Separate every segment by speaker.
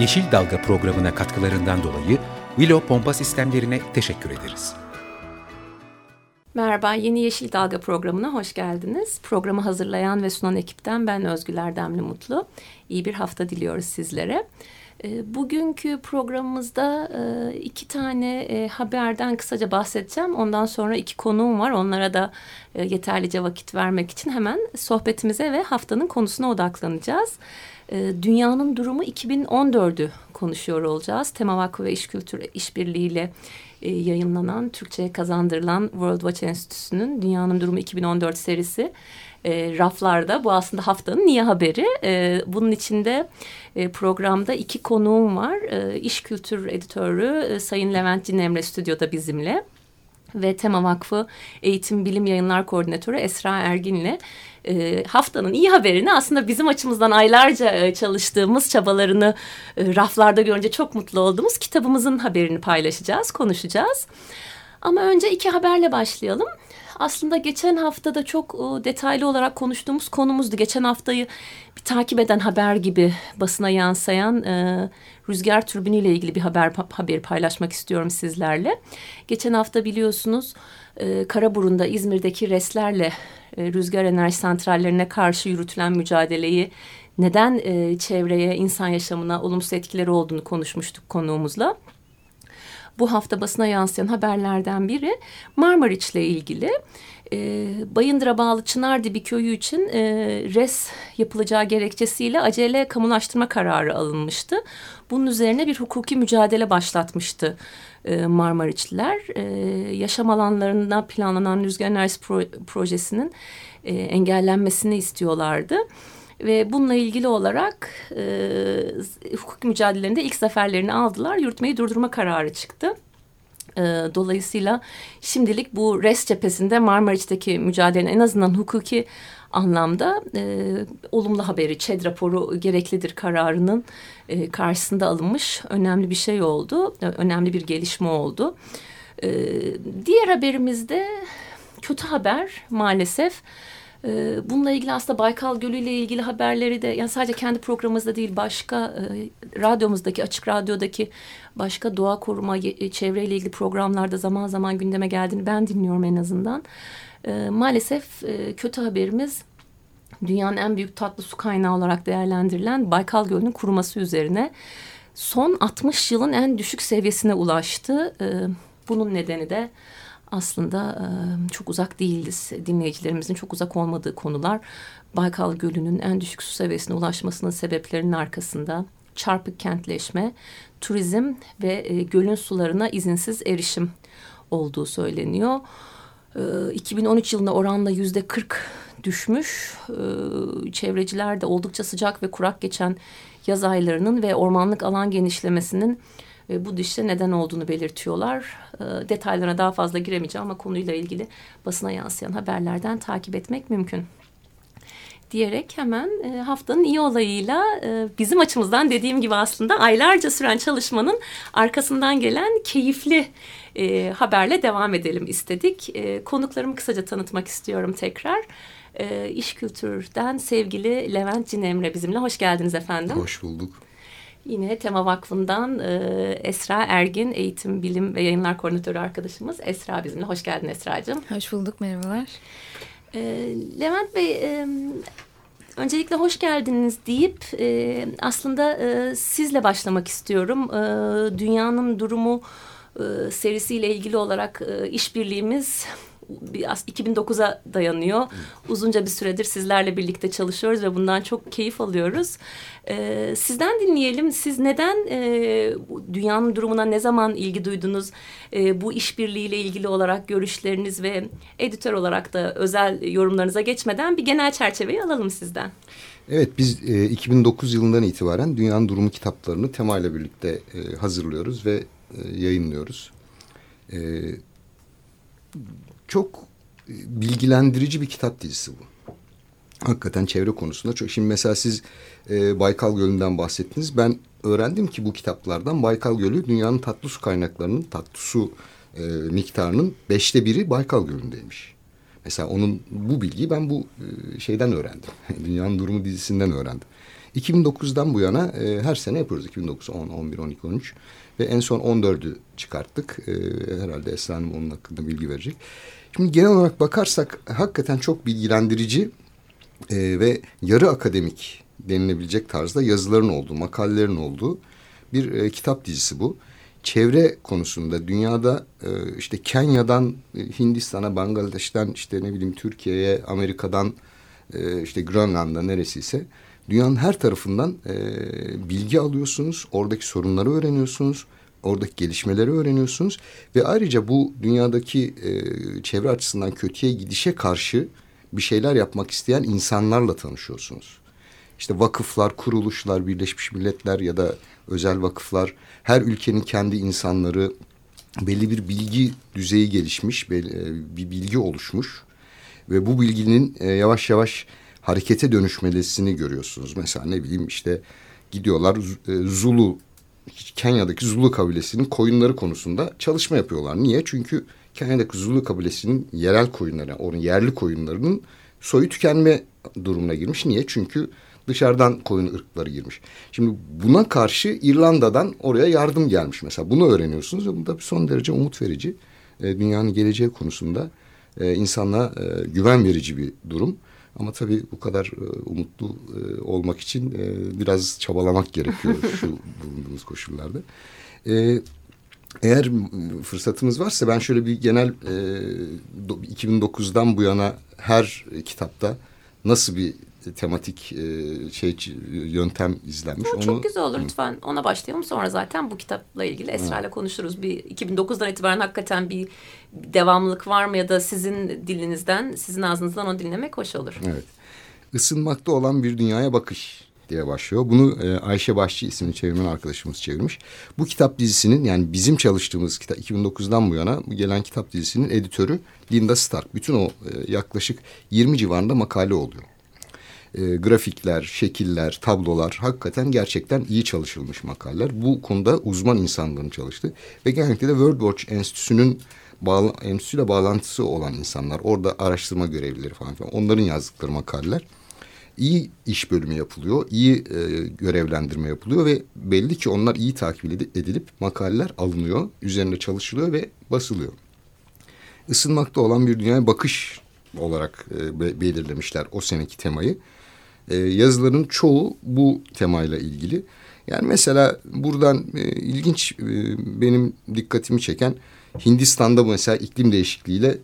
Speaker 1: Yeşil Dalga programına katkılarından dolayı Willow Pompa Sistemlerine teşekkür ederiz.
Speaker 2: Merhaba, Yeni Yeşil Dalga programına hoş geldiniz. Programı hazırlayan ve sunan ekipten ben Özgül Erdemli Mutlu. İyi bir hafta diliyoruz sizlere. Ee, bugünkü programımızda e, iki tane e, haberden kısaca bahsedeceğim. Ondan sonra iki konuğum var. Onlara da e, yeterlice vakit vermek için hemen sohbetimize ve haftanın konusuna odaklanacağız. Dünyanın durumu 2014'ü konuşuyor olacağız. Tema Vakfı ve İş Kültür İşbirliği yayınlanan, Türkçe'ye kazandırılan World Watch Enstitüsü'nün Dünyanın Durumu 2014 serisi e, raflarda. Bu aslında haftanın niye haberi. E, bunun içinde e, programda iki konuğum var. E, İş Kültür Editörü e, Sayın Levent Cinemre stüdyoda bizimle ve Tema Vakfı Eğitim Bilim Yayınlar Koordinatörü Esra Ergin'le e, haftanın iyi haberini aslında bizim açımızdan aylarca e, çalıştığımız çabalarını e, raflarda görünce çok mutlu olduğumuz kitabımızın haberini paylaşacağız, konuşacağız. Ama önce iki haberle başlayalım. Aslında geçen hafta da çok e, detaylı olarak konuştuğumuz konumuzdu. Geçen haftayı bir takip eden haber gibi basına yansıyan rüzgar türbiniyle ilgili bir haber haberi paylaşmak istiyorum sizlerle. Geçen hafta biliyorsunuz Karaburun'da İzmir'deki reslerle rüzgar enerji santrallerine karşı yürütülen mücadeleyi neden e, çevreye, insan yaşamına olumsuz etkileri olduğunu konuşmuştuk konuğumuzla bu hafta basına yansıyan haberlerden biri Marmariç'le ilgili. E, Bayındır'a bağlı Çınardibi köyü için e, res yapılacağı gerekçesiyle acele kamulaştırma kararı alınmıştı. Bunun üzerine bir hukuki mücadele başlatmıştı e, Marmariçliler. E, yaşam alanlarında planlanan rüzgar enerjisi pro projesinin e, engellenmesini istiyorlardı. Ve bununla ilgili olarak e, hukuk mücadelelerinde ilk zaferlerini aldılar. Yürütmeyi durdurma kararı çıktı. E, dolayısıyla şimdilik bu res cephesinde Marmariç'teki mücadelenin en azından hukuki anlamda e, olumlu haberi, ÇED raporu gereklidir kararının e, karşısında alınmış önemli bir şey oldu. E, önemli bir gelişme oldu. E, diğer haberimizde kötü haber maalesef. Ee, bununla ilgili aslında Baykal Gölü ile ilgili haberleri de yani sadece kendi programımızda değil başka e, radyomuzdaki açık radyodaki başka doğa koruma e, çevreyle ilgili programlarda zaman zaman gündeme geldiğini ben dinliyorum en azından. Ee, maalesef e, kötü haberimiz dünyanın en büyük tatlı su kaynağı olarak değerlendirilen Baykal Gölü'nün kuruması üzerine son 60 yılın en düşük seviyesine ulaştı. Ee, bunun nedeni de aslında çok uzak değiliz. Dinleyicilerimizin çok uzak olmadığı konular. Baykal Gölü'nün en düşük su seviyesine ulaşmasının sebeplerinin arkasında çarpık kentleşme, turizm ve gölün sularına izinsiz erişim olduğu söyleniyor. 2013 yılında oranla yüzde 40 düşmüş. Çevreciler de oldukça sıcak ve kurak geçen yaz aylarının ve ormanlık alan genişlemesinin e, bu düşüşe neden olduğunu belirtiyorlar. E, detaylarına daha fazla giremeyeceğim ama konuyla ilgili basına yansıyan haberlerden takip etmek mümkün diyerek hemen e, haftanın iyi olayıyla e, bizim açımızdan dediğim gibi aslında aylarca süren çalışmanın arkasından gelen keyifli e, haberle devam edelim istedik. E, konuklarımı kısaca tanıtmak istiyorum tekrar. E, İş Kültür'den sevgili Levent Cinemre bizimle. Hoş geldiniz efendim.
Speaker 3: Hoş bulduk.
Speaker 2: Yine Tema Vakfı'ndan e, Esra Ergin, Eğitim, Bilim ve Yayınlar Koordinatörü arkadaşımız. Esra bizimle. Hoş geldin Esra'cığım.
Speaker 4: Hoş bulduk, merhabalar.
Speaker 2: E, Levent Bey, e, öncelikle hoş geldiniz deyip e, aslında e, sizle başlamak istiyorum. E, dünyanın durumu e, serisiyle ilgili olarak e, işbirliğimiz biraz 2009'a dayanıyor. Uzunca bir süredir sizlerle birlikte çalışıyoruz ve bundan çok keyif alıyoruz. Ee, sizden dinleyelim. Siz neden e, dünyanın durumuna ne zaman ilgi duydunuz? E, bu işbirliğiyle ilgili olarak görüşleriniz ve editör olarak da özel yorumlarınıza geçmeden bir genel çerçeveyi alalım sizden.
Speaker 3: Evet biz e, 2009 yılından itibaren Dünyanın Durumu kitaplarını temayla birlikte e, hazırlıyoruz ve e, yayınlıyoruz. E, çok bilgilendirici bir kitap dizisi bu. Hakikaten çevre konusunda çok. Şimdi mesela siz e, Baykal Gölü'nden bahsettiniz. Ben öğrendim ki bu kitaplardan Baykal Gölü dünyanın tatlı su kaynaklarının tatlı su e, miktarının beşte biri Baykal Gölü'ndeymiş. Mesela onun bu bilgiyi ben bu e, şeyden öğrendim. Dünyanın Durumu dizisinden öğrendim. 2009'dan bu yana e, her sene yapıyoruz. 2009, 10, 11, 12, 13 ve en son 14'ü çıkarttık. E, herhalde Esra Hanım onun hakkında bilgi verecek. Şimdi genel olarak bakarsak hakikaten çok bilgilendirici e, ve yarı akademik denilebilecek tarzda yazıların olduğu, makalelerin olduğu bir e, kitap dizisi bu. Çevre konusunda dünyada e, işte Kenya'dan e, Hindistan'a, Bangladeş'ten işte ne bileyim Türkiye'ye, Amerika'dan e, işte Grönland'a neresiyse dünyanın her tarafından e, bilgi alıyorsunuz. Oradaki sorunları öğreniyorsunuz. Oradaki gelişmeleri öğreniyorsunuz. Ve ayrıca bu dünyadaki e, çevre açısından kötüye gidişe karşı bir şeyler yapmak isteyen insanlarla tanışıyorsunuz. İşte vakıflar, kuruluşlar, Birleşmiş Milletler ya da özel vakıflar, her ülkenin kendi insanları belli bir bilgi düzeyi gelişmiş, e, bir bilgi oluşmuş ve bu bilginin e, yavaş yavaş harekete dönüşmesini görüyorsunuz. Mesela ne bileyim işte gidiyorlar e, Zulu Kenya'daki Zulu kabilesinin koyunları konusunda çalışma yapıyorlar. Niye? Çünkü Kenya'daki Zulu kabilesinin yerel koyunları, onun yerli koyunlarının soyu tükenme durumuna girmiş. Niye? Çünkü dışarıdan koyun ırkları girmiş. Şimdi buna karşı İrlanda'dan oraya yardım gelmiş mesela. Bunu öğreniyorsunuz ve bu da son derece umut verici. E, dünyanın geleceği konusunda e, insana e, güven verici bir durum. Ama tabii bu kadar e, umutlu e, olmak için e, biraz çabalamak gerekiyor şu bulunduğumuz koşullarda. Eğer fırsatımız varsa ben şöyle bir genel e, 2009'dan bu yana her kitapta nasıl bir tematik e, şey yöntem izlenmiş.
Speaker 2: O, çok güzel olur lütfen ona başlayalım sonra zaten bu kitapla ilgili Esra ile konuşuruz. Bir 2009'dan itibaren hakikaten bir devamlılık var mı ya da sizin dilinizden sizin ağzınızdan onu dinlemek hoş olur.
Speaker 3: Evet. Isınmakta olan bir dünyaya bakış diye başlıyor. Bunu e, Ayşe Başçı isimli çevirmen arkadaşımız çevirmiş. Bu kitap dizisinin yani bizim çalıştığımız kitap 2009'dan bu yana gelen kitap dizisinin editörü Linda Stark. Bütün o e, yaklaşık 20 civarında makale oluyor e, grafikler, şekiller, tablolar hakikaten gerçekten iyi çalışılmış makaleler. Bu konuda uzman insanların çalıştı ve genellikle de World Watch Enstitüsü'nün bağla, enstitüyle bağlantısı olan insanlar, orada araştırma görevlileri falan filan onların yazdıkları makaleler iyi iş bölümü yapılıyor, iyi e, görevlendirme yapılıyor ve belli ki onlar iyi takip edilip makaleler alınıyor, üzerinde çalışılıyor ve basılıyor. Isınmakta olan bir dünyaya bakış olarak e, belirlemişler o seneki temayı. E, yazıların çoğu bu temayla ilgili. Yani mesela buradan e, ilginç e, benim dikkatimi çeken Hindistan'da mesela iklim değişikliğiyle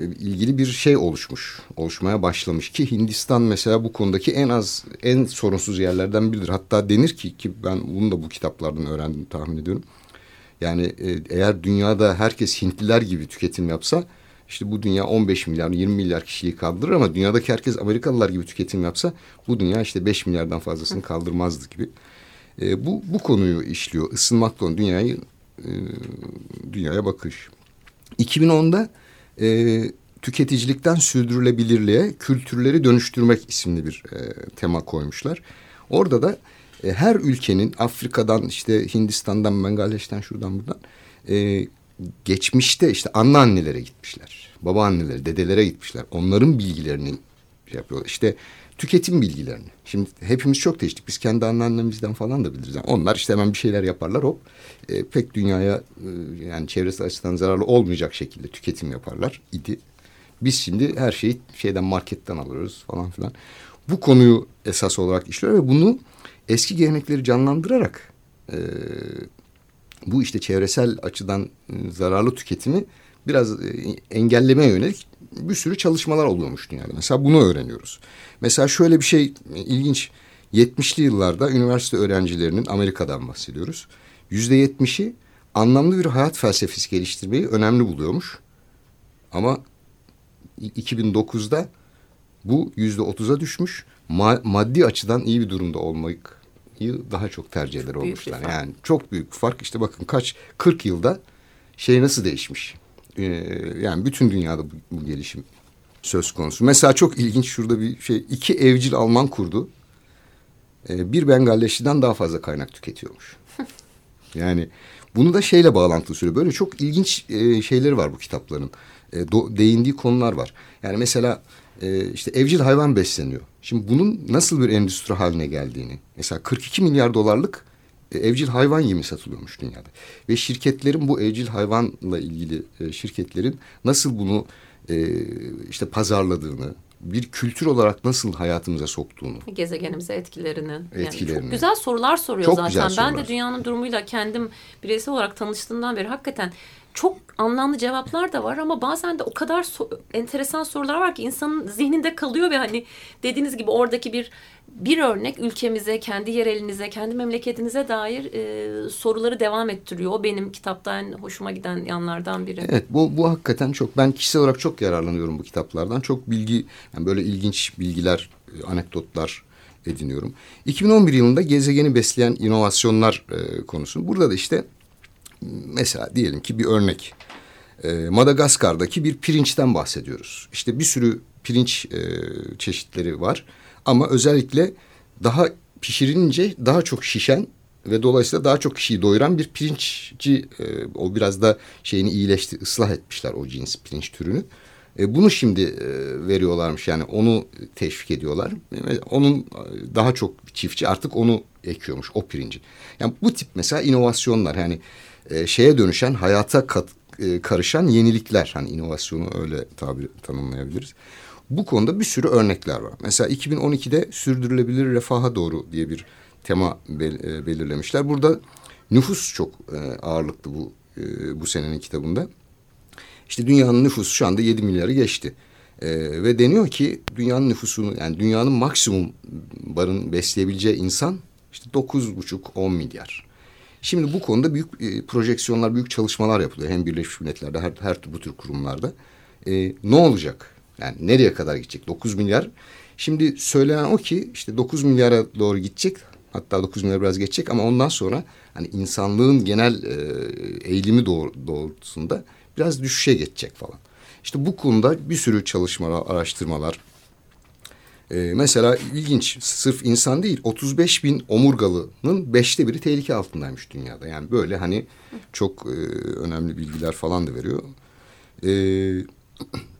Speaker 3: e, ilgili bir şey oluşmuş, oluşmaya başlamış ki Hindistan mesela bu konudaki en az, en sorunsuz yerlerden biridir. Hatta denir ki ki ben bunu da bu kitaplardan öğrendim tahmin ediyorum. Yani e, eğer dünyada herkes Hintliler gibi tüketim yapsa işte bu dünya 15 milyar 20 milyar kişiyi kaldırır ama dünyadaki herkes Amerikalılar gibi tüketim yapsa bu dünya işte 5 milyardan fazlasını kaldırmazdı gibi. E, bu bu konuyu işliyor. Isınmakla olan dünyayı e, dünyaya bakış. 2010'da e, tüketicilikten sürdürülebilirliğe kültürleri dönüştürmek isimli bir e, tema koymuşlar. Orada da e, her ülkenin Afrika'dan işte Hindistan'dan Bangladeş'ten şuradan buradan e, geçmişte işte anneannelere gitmişler. Babaannelere, dedelere gitmişler. Onların bilgilerini şey yapıyorlar. İşte tüketim bilgilerini. Şimdi hepimiz çok değiştik. Biz kendi anneannemizden falan da biliriz. Yani onlar işte hemen bir şeyler yaparlar hop. E, pek dünyaya e, yani çevresi açısından zararlı olmayacak şekilde tüketim yaparlar idi. Biz şimdi her şeyi şeyden marketten alıyoruz falan filan. Bu konuyu esas olarak işliyor ve bunu eski gelenekleri canlandırarak e, bu işte çevresel açıdan ıı, zararlı tüketimi biraz e, engellemeye yönelik bir sürü çalışmalar oluyormuş dünyada. Mesela bunu öğreniyoruz. Mesela şöyle bir şey e, ilginç. 70'li yıllarda üniversite öğrencilerinin Amerika'dan bahsediyoruz. Yüzde yetmişi anlamlı bir hayat felsefesi geliştirmeyi önemli buluyormuş. Ama 2009'da bu yüzde otuza düşmüş. Ma maddi açıdan iyi bir durumda olmayı daha çok tercih eder olmuşlar. Yani çok büyük bir fark. İşte bakın kaç 40 yılda şey nasıl değişmiş. Ee, yani bütün dünyada bu, bu gelişim söz konusu. Mesela çok ilginç şurada bir şey. iki evcil Alman kurdu. Ee, bir Bengalleşliden daha fazla kaynak tüketiyormuş. yani bunu da şeyle bağlantılı söylüyor. Böyle çok ilginç e, şeyleri var bu kitapların. E, do, değindiği konular var. Yani mesela e, işte evcil hayvan besleniyor. Şimdi bunun nasıl bir endüstri haline geldiğini. Mesela 42 milyar dolarlık e, evcil hayvan yemi satılıyormuş dünyada. Ve şirketlerin bu evcil hayvanla ilgili e, şirketlerin nasıl bunu e, işte pazarladığını, bir kültür olarak nasıl hayatımıza soktuğunu.
Speaker 2: Gezegenimize etkilerini.
Speaker 3: Etkilerini.
Speaker 2: Yani çok güzel sorular soruyor
Speaker 3: çok
Speaker 2: zaten.
Speaker 3: Güzel sorular.
Speaker 2: Ben de dünyanın durumuyla kendim bireysel olarak tanıştığımdan beri hakikaten çok anlamlı cevaplar da var ama bazen de o kadar so enteresan sorular var ki insanın zihninde kalıyor ve hani dediğiniz gibi oradaki bir bir örnek ülkemize, kendi yerelinize, kendi memleketinize dair e, soruları devam ettiriyor. O benim kitaptan hoşuma giden yanlardan biri.
Speaker 3: Evet bu, bu hakikaten çok ben kişisel olarak çok yararlanıyorum bu kitaplardan. Çok bilgi yani böyle ilginç bilgiler, e, anekdotlar ediniyorum. 2011 yılında gezegeni besleyen inovasyonlar e, konusu. Burada da işte mesela diyelim ki bir örnek. E, Madagaskar'daki bir pirinçten bahsediyoruz. İşte bir sürü pirinç e, çeşitleri var. Ama özellikle daha pişirilince daha çok şişen ve dolayısıyla daha çok kişiyi doyuran bir pirinçci e, o biraz da şeyini iyileşti ıslah etmişler o cins pirinç türünü. E, bunu şimdi e, veriyorlarmış yani onu teşvik ediyorlar. E, onun daha çok çiftçi artık onu ekiyormuş o pirinci. Yani bu tip mesela inovasyonlar yani e, şeye dönüşen hayata kat, e, karışan yenilikler hani inovasyonu öyle tabir tanımlayabiliriz. Bu konuda bir sürü örnekler var. Mesela 2012'de sürdürülebilir refaha doğru diye bir tema bel, e, belirlemişler. Burada nüfus çok e, ağırlıklı bu e, bu senenin kitabında. İşte dünyanın nüfusu şu anda 7 milyarı geçti. E, ve deniyor ki dünyanın nüfusunu yani dünyanın maksimum barın besleyebileceği insan işte 9,5-10 milyar. Şimdi bu konuda büyük e, projeksiyonlar, büyük çalışmalar yapılıyor. Hem Birleşmiş Milletler'de her, her bu tür kurumlarda. E, ne olacak? Yani nereye kadar gidecek? 9 milyar. Şimdi söylenen o ki işte 9 milyara doğru gidecek. Hatta 9 milyar biraz geçecek ama ondan sonra hani insanlığın genel e, eğilimi doğr doğrultusunda biraz düşüşe geçecek falan. İşte bu konuda bir sürü çalışmalar, araştırmalar. Ee, mesela ilginç, sırf insan değil, 35 bin omurgalının beşte biri tehlike altındaymış dünyada. Yani böyle hani çok e, önemli bilgiler falan da veriyor. Ee,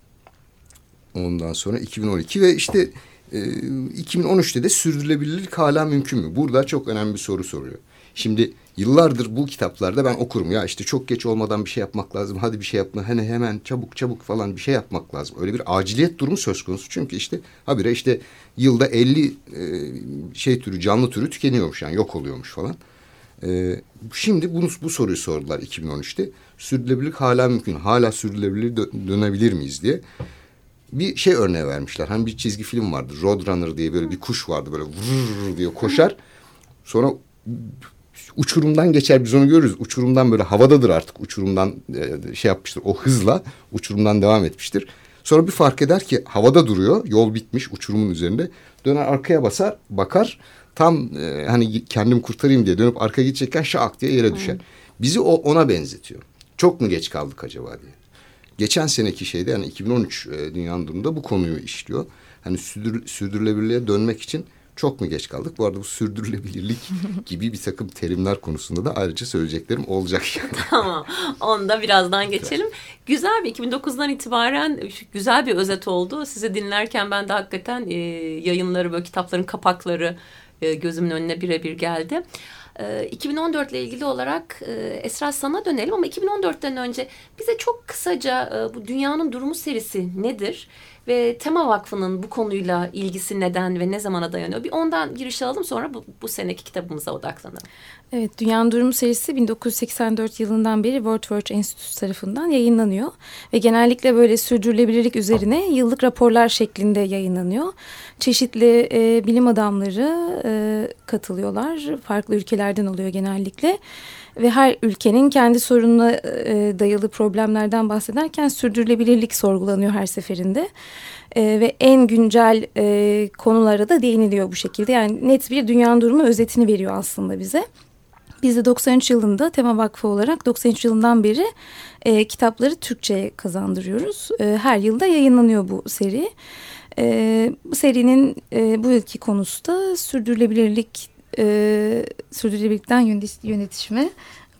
Speaker 3: Ondan sonra 2012 ve işte e, 2013'te de sürdürülebilirlik hala mümkün mü? Burada çok önemli bir soru soruyor. Şimdi yıllardır bu kitaplarda ben okurum ya işte çok geç olmadan bir şey yapmak lazım. Hadi bir şey yapma hani hemen çabuk çabuk falan bir şey yapmak lazım. Öyle bir aciliyet durumu söz konusu. Çünkü işte habire işte yılda 50 e, şey türü canlı türü tükeniyormuş yani yok oluyormuş falan. E, şimdi bunu, bu soruyu sordular 2013'te. Sürdürülebilirlik hala mümkün. Hala sürdürülebilir dö dönebilir miyiz diye bir şey örneği vermişler. Hani bir çizgi film vardı. Roadrunner diye böyle bir kuş vardı böyle vurr diye koşar. Sonra uçurumdan geçer biz onu görürüz. Uçurumdan böyle havadadır artık uçurumdan e, şey yapmıştır. O hızla uçurumdan devam etmiştir. Sonra bir fark eder ki havada duruyor. Yol bitmiş uçurumun üzerinde. Döner arkaya basar bakar. Tam e, hani kendim kurtarayım diye dönüp arkaya gidecekken şak diye yere düşer. Bizi o ona benzetiyor. Çok mu geç kaldık acaba diye geçen seneki şeyde yani 2013 e, dünyanın durumunda bu konuyu işliyor. Hani sürdür, sürdürülebilirliğe dönmek için çok mu geç kaldık? Bu arada bu sürdürülebilirlik gibi bir takım terimler konusunda da ayrıca söyleyeceklerim olacak yani.
Speaker 2: Tamam. Onu da birazdan geçelim. Güzel bir 2009'dan itibaren güzel bir özet oldu. Sizi dinlerken ben de hakikaten e, yayınları böyle kitapların kapakları e, gözümün önüne birebir geldi. 2014 ile ilgili olarak Esra sana dönelim ama 2014'ten önce bize çok kısaca bu dünyanın durumu serisi nedir? Ve Tema Vakfı'nın bu konuyla ilgisi neden ve ne zamana dayanıyor? Bir ondan giriş alalım sonra bu, bu seneki kitabımıza odaklanalım.
Speaker 4: Evet, Dünyanın Durumu serisi 1984 yılından beri World Watch Enstitüsü tarafından yayınlanıyor. Ve genellikle böyle sürdürülebilirlik üzerine yıllık raporlar şeklinde yayınlanıyor. Çeşitli e, bilim adamları e, katılıyorlar. Farklı ülkelerden oluyor genellikle. Ve her ülkenin kendi sorununa e, dayalı problemlerden bahsederken sürdürülebilirlik sorgulanıyor her seferinde. E, ve en güncel e, konulara da değiniliyor bu şekilde. Yani net bir dünyanın durumu özetini veriyor aslında bize. Biz de 93 yılında Tema Vakfı olarak 93 yılından beri e, kitapları Türkçe'ye kazandırıyoruz. E, her yılda yayınlanıyor bu seri. E, bu serinin e, bu yılki konusu da sürdürülebilirlik, e, sürdürülebilirlikten yönetişime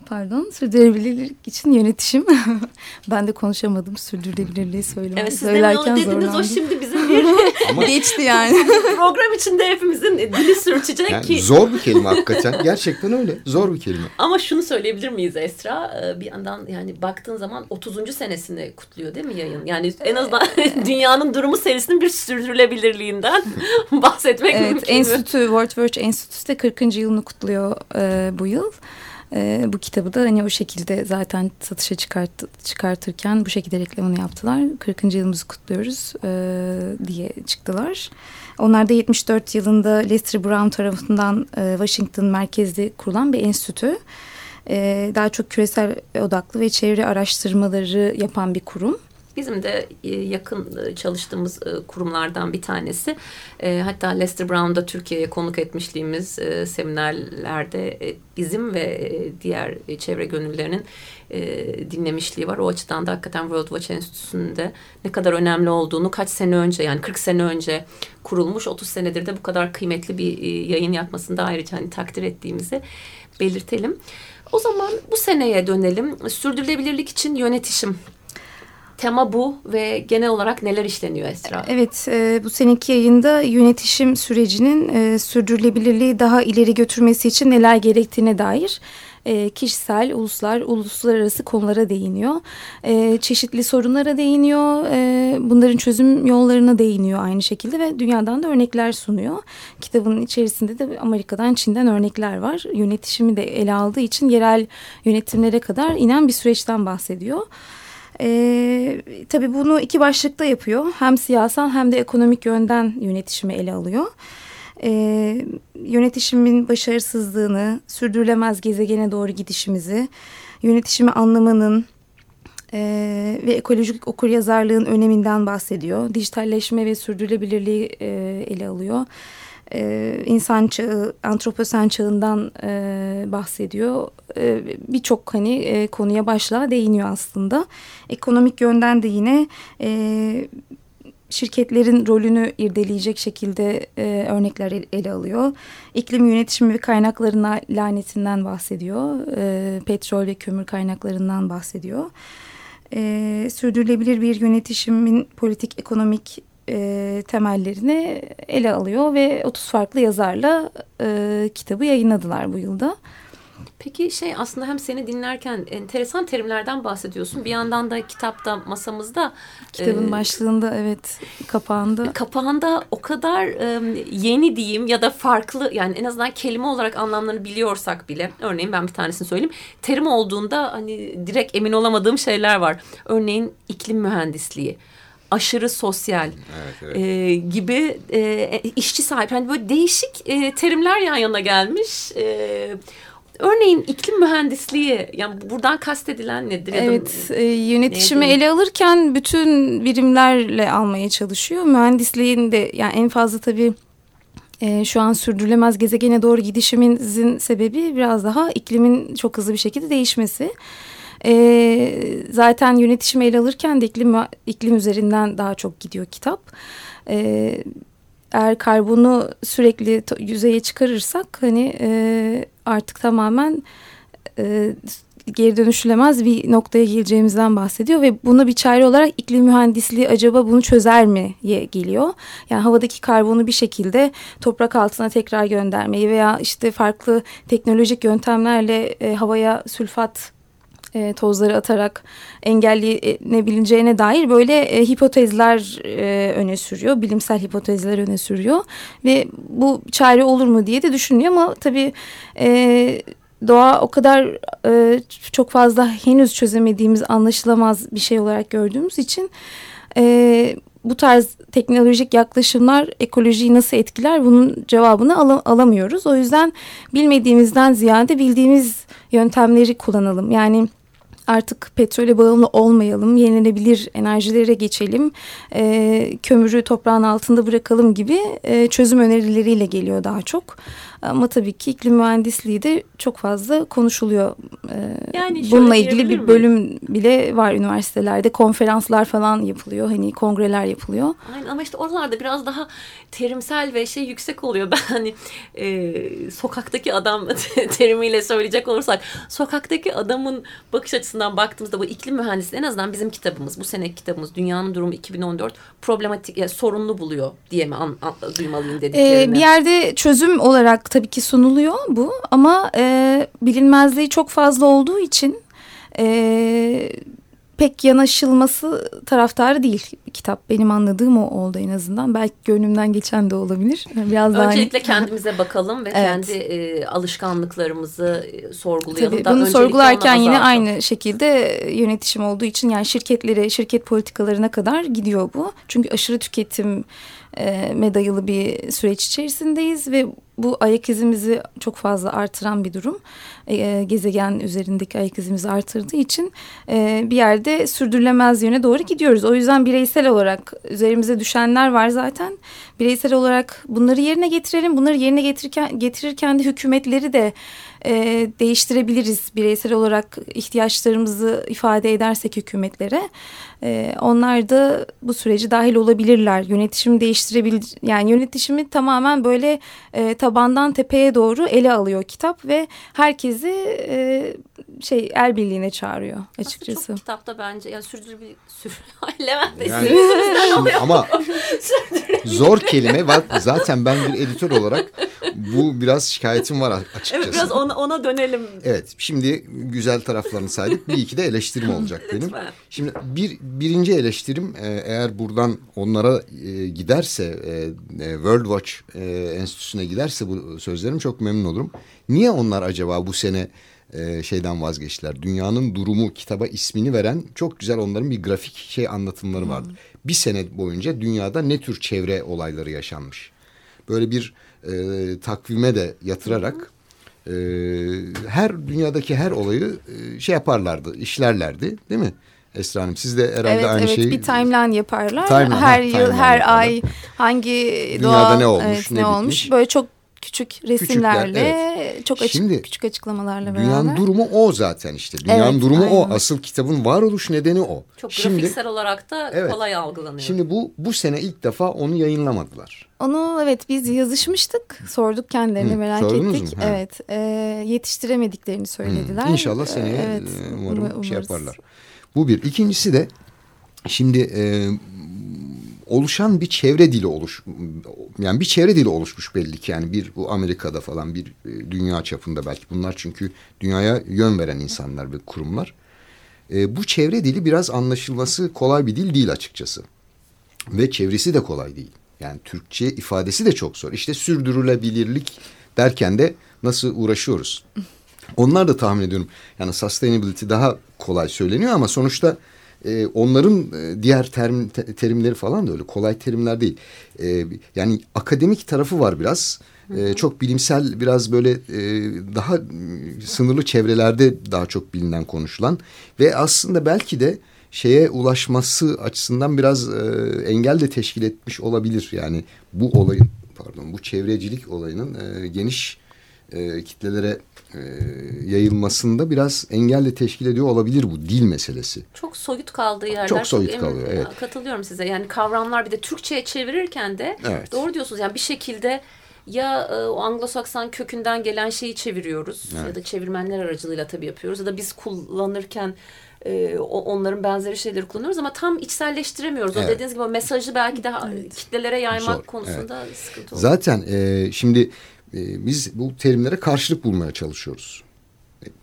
Speaker 4: Pardon, sürdürülebilirlik için yönetişim. ben de konuşamadım sürdürülebilirliği söylemek.
Speaker 2: Evet, siz söylerken dediniz zorlandım. o şimdi bizim bir
Speaker 4: Ama geçti yani.
Speaker 2: program içinde hepimizin dili sürçecek
Speaker 3: yani
Speaker 2: ki.
Speaker 3: Zor bir kelime hakikaten. Gerçekten öyle. Zor bir kelime.
Speaker 2: Ama şunu söyleyebilir miyiz Esra? Ee, bir yandan yani baktığın zaman 30. senesini kutluyor değil mi yayın? Yani en azından dünyanın durumu serisinin bir sürdürülebilirliğinden bahsetmek
Speaker 4: evet,
Speaker 2: mümkün.
Speaker 4: Evet, Enstitü, World Watch Enstitüsü de 40. yılını kutluyor e, bu yıl. E, bu kitabı da hani o şekilde zaten satışa çıkart, çıkartırken bu şekilde reklamını yaptılar. 40. yılımızı kutluyoruz e, diye çıktılar. Onlar da 74 yılında Lester Brown tarafından e, Washington merkezli kurulan bir enstitü. E, daha çok küresel odaklı ve çevre araştırmaları yapan bir kurum.
Speaker 2: Bizim de e, yakın e, çalıştığımız e, kurumlardan bir tanesi. Hatta Lester Brown'da Türkiye'ye konuk etmişliğimiz seminerlerde bizim ve diğer çevre gönüllerinin dinlemişliği var. O açıdan da hakikaten World Watch Enstitüsü'nde ne kadar önemli olduğunu kaç sene önce yani 40 sene önce kurulmuş 30 senedir de bu kadar kıymetli bir yayın yapmasını da ayrıca hani takdir ettiğimizi belirtelim. O zaman bu seneye dönelim. Sürdürülebilirlik için yönetişim tema bu ve genel olarak neler işleniyor Esra?
Speaker 4: Evet, e, bu seneki yayında yönetişim sürecinin e, sürdürülebilirliği daha ileri götürmesi için neler gerektiğine dair e, kişisel, uluslar, uluslararası konulara değiniyor. E, çeşitli sorunlara değiniyor. E, bunların çözüm yollarına değiniyor aynı şekilde ve dünyadan da örnekler sunuyor. Kitabın içerisinde de Amerika'dan, Çin'den örnekler var. Yönetişimi de ele aldığı için yerel yönetimlere kadar inen bir süreçten bahsediyor. E, tabii bunu iki başlıkta yapıyor. Hem siyasal hem de ekonomik yönden yönetişimi ele alıyor. E, yönetişimin başarısızlığını, sürdürülemez gezegene doğru gidişimizi, yönetişimi anlamanın e, ve ekolojik okuryazarlığın öneminden bahsediyor. Dijitalleşme ve sürdürülebilirliği e, ele alıyor e, insan çağı, antroposen çağından e, bahsediyor. E, Birçok hani e, konuya başlığa değiniyor aslında. Ekonomik yönden de yine e, şirketlerin rolünü irdeleyecek şekilde e, örnekler ele alıyor. İklim yönetimi ve kaynaklarına lanetinden bahsediyor. E, petrol ve kömür kaynaklarından bahsediyor. E, sürdürülebilir bir yönetişimin politik, ekonomik e, temellerini ele alıyor ve 30 farklı yazarla e, kitabı yayınladılar bu yılda.
Speaker 2: Peki şey aslında hem seni dinlerken enteresan terimlerden bahsediyorsun. Bir yandan da kitapta masamızda.
Speaker 4: Kitabın e, başlığında evet kapağında.
Speaker 2: Kapağında o kadar e, yeni diyeyim ya da farklı yani en azından kelime olarak anlamlarını biliyorsak bile. Örneğin ben bir tanesini söyleyeyim. Terim olduğunda hani direkt emin olamadığım şeyler var. Örneğin iklim mühendisliği aşırı sosyal evet, evet. E, gibi e, işçi sahip. Yani böyle değişik e, terimler yan yana gelmiş. E, Örneğin iklim mühendisliği yani buradan kastedilen nedir?
Speaker 4: Evet e, yönetişimi ele alırken bütün birimlerle almaya çalışıyor. Mühendisliğin de yani en fazla tabii e, şu an sürdürülemez gezegene doğru gidişimizin sebebi biraz daha iklimin çok hızlı bir şekilde değişmesi. E, zaten yönetişim ele alırken de iklim, iklim üzerinden daha çok gidiyor kitap. E, eğer karbonu sürekli yüzeye çıkarırsak hani e, artık tamamen e, geri dönüşülemez bir noktaya geleceğimizden bahsediyor ve buna bir çare olarak iklim mühendisliği acaba bunu çözer mi diye geliyor. Yani havadaki karbonu bir şekilde toprak altına tekrar göndermeyi veya işte farklı teknolojik yöntemlerle e, havaya sülfat e, tozları atarak engellenebileceğine dair böyle e, hipotezler e, öne sürüyor. Bilimsel hipotezler öne sürüyor. Ve bu çare olur mu diye de düşünüyor ama tabii... E, doğa o kadar e, çok fazla henüz çözemediğimiz anlaşılamaz bir şey olarak gördüğümüz için e, bu tarz teknolojik yaklaşımlar ekolojiyi nasıl etkiler bunun cevabını al alamıyoruz. O yüzden bilmediğimizden ziyade bildiğimiz yöntemleri kullanalım. Yani artık petrole bağımlı olmayalım, yenilenebilir enerjilere geçelim, e, kömürü toprağın altında bırakalım gibi e, çözüm önerileriyle geliyor daha çok. Ama tabii ki iklim mühendisliği de çok fazla konuşuluyor. Ee, yani bununla ilgili bir bölüm mi? bile var üniversitelerde. Konferanslar falan yapılıyor. Hani kongreler yapılıyor.
Speaker 2: Aynen ama işte oralarda biraz daha terimsel ve şey yüksek oluyor. Ben hani e, sokaktaki adam terimiyle söyleyecek olursak sokaktaki adamın bakış açısından baktığımızda bu iklim mühendisliği en azından bizim kitabımız bu seneki kitabımız Dünyanın Durumu 2014 problematik yani sorunlu buluyor diye mi an, an, duymalıyım dediklerini.
Speaker 4: Ee, bir yerde çözüm olarak tabii ki sunuluyor bu ama e, bilinmezliği çok fazla olduğu için e, pek yanaşılması taraftarı değil kitap. Benim anladığım o oldu en azından. Belki gönlümden geçen de olabilir.
Speaker 2: Biraz daha Öncelikle hani... kendimize bakalım ve evet. kendi e, alışkanlıklarımızı e, sorgulayalım.
Speaker 4: Tabii, bunu sorgularken yine aynı şekilde yönetişim olduğu için yani şirketlere, şirket politikalarına kadar gidiyor bu. Çünkü aşırı tüketim e, bir süreç içerisindeyiz ve bu ayak izimizi çok fazla artıran bir durum. E, gezegen üzerindeki ayak izimizi artırdığı için e, bir yerde sürdürülemez yöne doğru gidiyoruz. O yüzden bireysel olarak üzerimize düşenler var zaten. Bireysel olarak bunları yerine getirelim. Bunları yerine getirirken, getirirken de hükümetleri de e, değiştirebiliriz. Bireysel olarak ihtiyaçlarımızı ifade edersek hükümetlere. E, onlar da bu süreci dahil olabilirler. Yönetişimi değiştirebilir. Yani yönetişimi tamamen böyle e, tabandan tepeye doğru ele alıyor kitap ve herkesi e, şey el birliğine çağırıyor açıkçası. Aslında
Speaker 2: çok kitapta bence ya sürdürülebilir sür Levent
Speaker 3: yani, şimdi, ama zor kelime var. Zaten ben bir editör olarak bu biraz şikayetim var açıkçası.
Speaker 2: Evet biraz ona, ona dönelim.
Speaker 3: Evet şimdi güzel taraflarını saydık. Bir iki de eleştirim olacak benim. Şimdi bir birinci eleştirim e, eğer buradan onlara e, giderse e, World Watch Enstitüsü'ne giderse bu sözlerim çok memnun olurum. Niye onlar acaba bu sene şeyden vazgeçtiler? Dünyanın Durumu kitaba ismini veren çok güzel onların bir grafik şey anlatımları vardı. Hmm. Bir sene boyunca dünyada ne tür çevre olayları yaşanmış? Böyle bir e, takvime de yatırarak e, her dünyadaki her olayı e, şey yaparlardı, işlerlerdi değil mi? Esra Hanım siz de herhalde
Speaker 4: evet,
Speaker 3: aynı
Speaker 4: evet,
Speaker 3: şeyi...
Speaker 4: bir timeline yaparlar. Timeline, her ha, yıl, timeline her yaparlar. ay hangi
Speaker 3: Dünyada
Speaker 4: doğa,
Speaker 3: ne olmuş,
Speaker 4: evet,
Speaker 3: ne,
Speaker 4: ne olmuş. Böyle çok küçük resimlerle, Küçükler, evet. çok açık Şimdi, küçük açıklamalarla beraber.
Speaker 3: Dünyanın durumu o zaten işte. Dünyanın evet, durumu aynen. o. Asıl kitabın varoluş nedeni o.
Speaker 2: Çok Şimdi, grafiksel olarak da evet, kolay algılanıyor.
Speaker 3: Şimdi bu bu sene ilk defa onu yayınlamadılar.
Speaker 4: Onu evet biz yazışmıştık. Sorduk kendilerine Hı, merak ettik. Mu? Evet. E, yetiştiremediklerini söylediler. Hı,
Speaker 3: inşallah seneye evet, umarım umarız. şey yaparlar. Bu bir. İkincisi de şimdi e, oluşan bir çevre dili oluş yani bir çevre dili oluşmuş belli ki yani bir bu Amerika'da falan bir e, dünya çapında belki bunlar çünkü dünyaya yön veren insanlar ve kurumlar. E, bu çevre dili biraz anlaşılması kolay bir dil değil açıkçası. Ve çevresi de kolay değil. Yani Türkçe ifadesi de çok zor. İşte sürdürülebilirlik derken de nasıl uğraşıyoruz. Onlar da tahmin ediyorum. Yani sustainability daha kolay söyleniyor ama sonuçta e, onların e, diğer terim, te, terimleri falan da öyle kolay terimler değil. E, yani akademik tarafı var biraz. E, çok bilimsel biraz böyle e, daha sınırlı çevrelerde daha çok bilinen konuşulan ve aslında belki de şeye ulaşması açısından biraz e, engel de teşkil etmiş olabilir. Yani bu olayın pardon bu çevrecilik olayının e, geniş e, kitlelere e, yayılmasında biraz engelle teşkil ediyor olabilir bu dil meselesi.
Speaker 2: Çok soyut kaldığı yerler.
Speaker 3: Çok soyut çok kalıyor evet.
Speaker 2: Katılıyorum size yani kavramlar bir de Türkçe'ye çevirirken de evet. doğru diyorsunuz yani bir şekilde ya e, o Anglo-Sakson kökünden gelen şeyi çeviriyoruz evet. ya da çevirmenler aracılığıyla tabii yapıyoruz ya da biz kullanırken e, onların benzeri şeyleri kullanıyoruz ama tam içselleştiremiyoruz. Evet. O dediğiniz gibi mesajı belki daha evet. kitlelere yaymak Zor. konusunda evet. sıkıntı oluyor.
Speaker 3: Zaten e, şimdi e, biz bu terimlere karşılık bulmaya çalışıyoruz.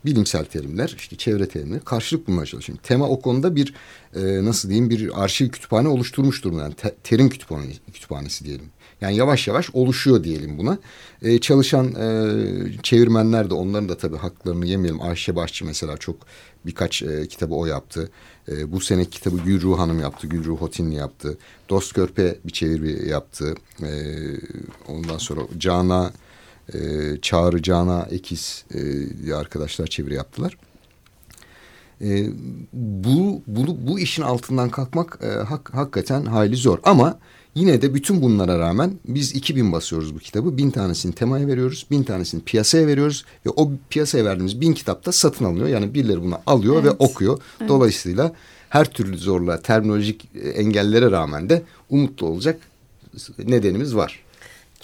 Speaker 3: bilimsel terimler, işte çevre terimleri karşılık bulmaya çalışıyorum. Tema o konuda bir e, nasıl diyeyim bir arşiv kütüphane oluşturmuş durumda. Yani te, terim kütüphanesi, kütüphanesi diyelim. Yani yavaş yavaş oluşuyor diyelim buna. E, çalışan e, çevirmenler de onların da tabii haklarını yemeyelim. Ayşe Başçı mesela çok birkaç e, kitabı o yaptı. E, bu sene kitabı Gülruh Hanım yaptı. Gülruh Hotinli yaptı. Dost Körpe bir çeviri yaptı. E, ondan sonra Cana e, Çağrı Cana Ekiz e, arkadaşlar çeviri yaptılar. E, bu, bu, bu işin altından kalkmak e, hak, hakikaten hayli zor. Ama yine de bütün bunlara rağmen biz 2000 basıyoruz bu kitabı. Bin tanesini temaya veriyoruz. Bin tanesini piyasaya veriyoruz. Ve o piyasaya verdiğimiz bin kitap da satın alınıyor. Yani birileri bunu alıyor evet. ve okuyor. Evet. Dolayısıyla her türlü zorluğa, terminolojik engellere rağmen de umutlu olacak nedenimiz var.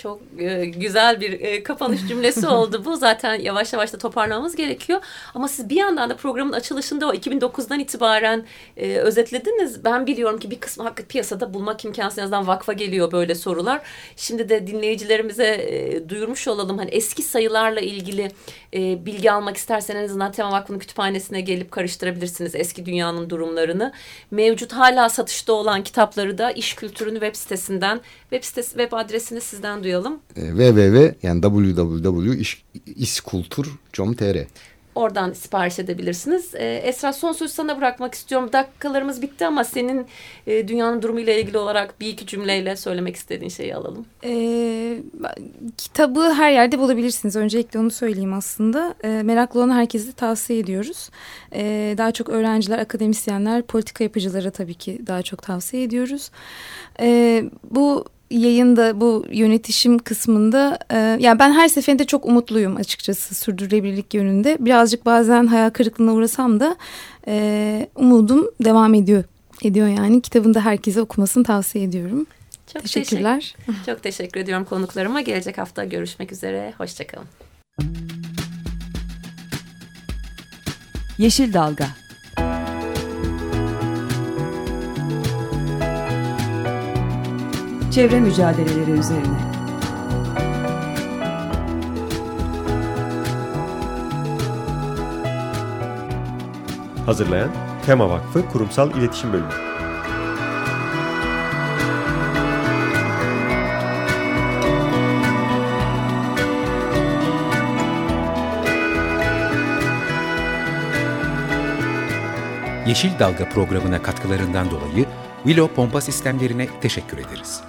Speaker 2: Çok e, güzel bir e, kapanış cümlesi oldu bu. Zaten yavaş yavaş da toparlamamız gerekiyor. Ama siz bir yandan da programın açılışında o 2009'dan itibaren e, özetlediniz. Ben biliyorum ki bir kısmı hakkı piyasada bulmak imkansız. En azından vakfa geliyor böyle sorular. Şimdi de dinleyicilerimize e, duyurmuş olalım. Hani eski sayılarla ilgili e, bilgi almak isterseniz en azından Tema Vakfı'nın kütüphanesine gelip karıştırabilirsiniz eski dünyanın durumlarını. Mevcut hala satışta olan kitapları da iş kültürünü web sitesinden web sitesi web adresini sizden duyuyoruz duyalım.
Speaker 3: E, www yani www.iskultur.com.tr
Speaker 2: Oradan sipariş edebilirsiniz. E, Esra son sözü sana bırakmak istiyorum. Dakikalarımız bitti ama senin e, dünyanın durumuyla ilgili olarak bir iki cümleyle söylemek istediğin şeyi alalım.
Speaker 4: E, kitabı her yerde bulabilirsiniz. Öncelikle onu söyleyeyim aslında. E, meraklı olan herkese tavsiye ediyoruz. E, daha çok öğrenciler, akademisyenler, politika yapıcılara tabii ki daha çok tavsiye ediyoruz. E, bu yayında bu yönetişim kısmında e, yani ben her seferinde çok umutluyum açıkçası sürdürülebilirlik yönünde. Birazcık bazen hayal kırıklığına uğrasam da e, umudum devam ediyor. Ediyor yani kitabını da herkese okumasını tavsiye ediyorum. Çok Teşekkürler.
Speaker 2: Teşekkür, çok teşekkür ediyorum konuklarıma. Gelecek hafta görüşmek üzere. Hoşçakalın.
Speaker 5: Yeşil Dalga çevre mücadeleleri üzerine.
Speaker 6: Hazırlayan Tema Vakfı Kurumsal İletişim Bölümü.
Speaker 1: Yeşil Dalga programına katkılarından dolayı Willow Pompa Sistemlerine teşekkür ederiz.